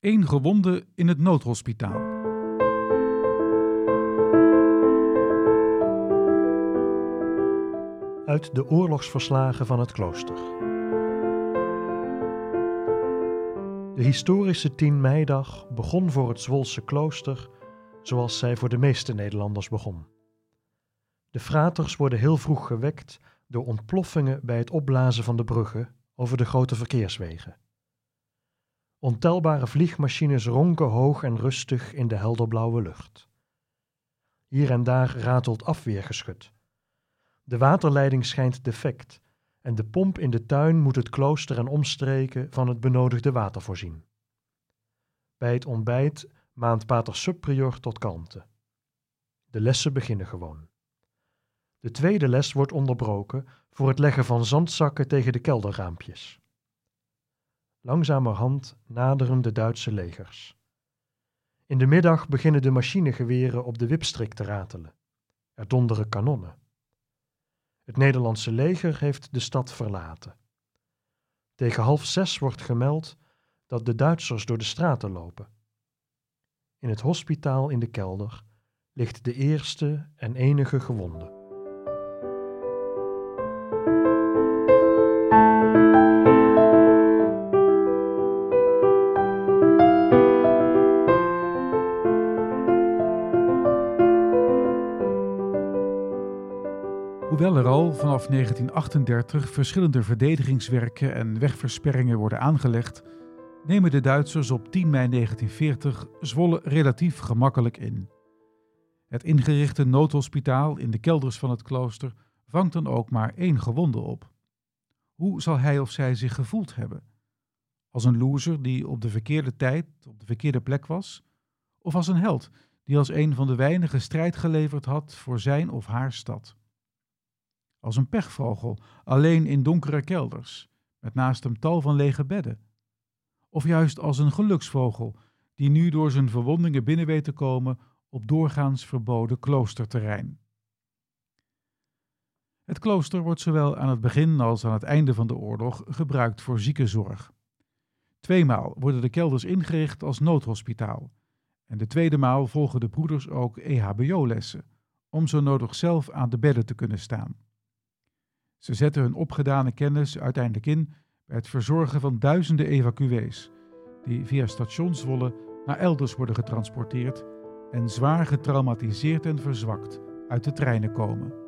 Eén gewonde in het noodhospitaal. Uit de oorlogsverslagen van het klooster. De historische 10 meidag begon voor het Zwolse klooster zoals zij voor de meeste Nederlanders begon. De fraters worden heel vroeg gewekt door ontploffingen bij het opblazen van de bruggen over de grote verkeerswegen. Ontelbare vliegmachines ronken hoog en rustig in de helderblauwe lucht. Hier en daar ratelt afweergeschut. De waterleiding schijnt defect en de pomp in de tuin moet het klooster en omstreken van het benodigde water voorzien. Bij het ontbijt maand pater subprior tot kalmte. De lessen beginnen gewoon. De tweede les wordt onderbroken voor het leggen van zandzakken tegen de kelderraampjes. Langzamerhand naderen de Duitse legers. In de middag beginnen de machinegeweren op de wipstrik te ratelen. Er donderen kanonnen. Het Nederlandse leger heeft de stad verlaten. Tegen half zes wordt gemeld dat de Duitsers door de straten lopen. In het hospitaal in de kelder ligt de eerste en enige gewonde. Hoewel er al vanaf 1938 verschillende verdedigingswerken en wegversperringen worden aangelegd, nemen de Duitsers op 10 mei 1940 Zwolle relatief gemakkelijk in. Het ingerichte noodhospitaal in de kelders van het klooster vangt dan ook maar één gewonde op. Hoe zal hij of zij zich gevoeld hebben? Als een loser die op de verkeerde tijd op de verkeerde plek was? Of als een held die als een van de weinigen strijd geleverd had voor zijn of haar stad? Als een pechvogel, alleen in donkere kelders, met naast hem tal van lege bedden? Of juist als een geluksvogel die nu door zijn verwondingen binnen weet te komen op doorgaans verboden kloosterterrein? Het klooster wordt zowel aan het begin als aan het einde van de oorlog gebruikt voor ziekenzorg. Tweemaal worden de kelders ingericht als noodhospitaal. En de tweede maal volgen de broeders ook EHBO-lessen, om zo nodig zelf aan de bedden te kunnen staan. Ze zetten hun opgedane kennis uiteindelijk in bij het verzorgen van duizenden evacuees, die via station Zwolle naar elders worden getransporteerd en zwaar getraumatiseerd en verzwakt uit de treinen komen.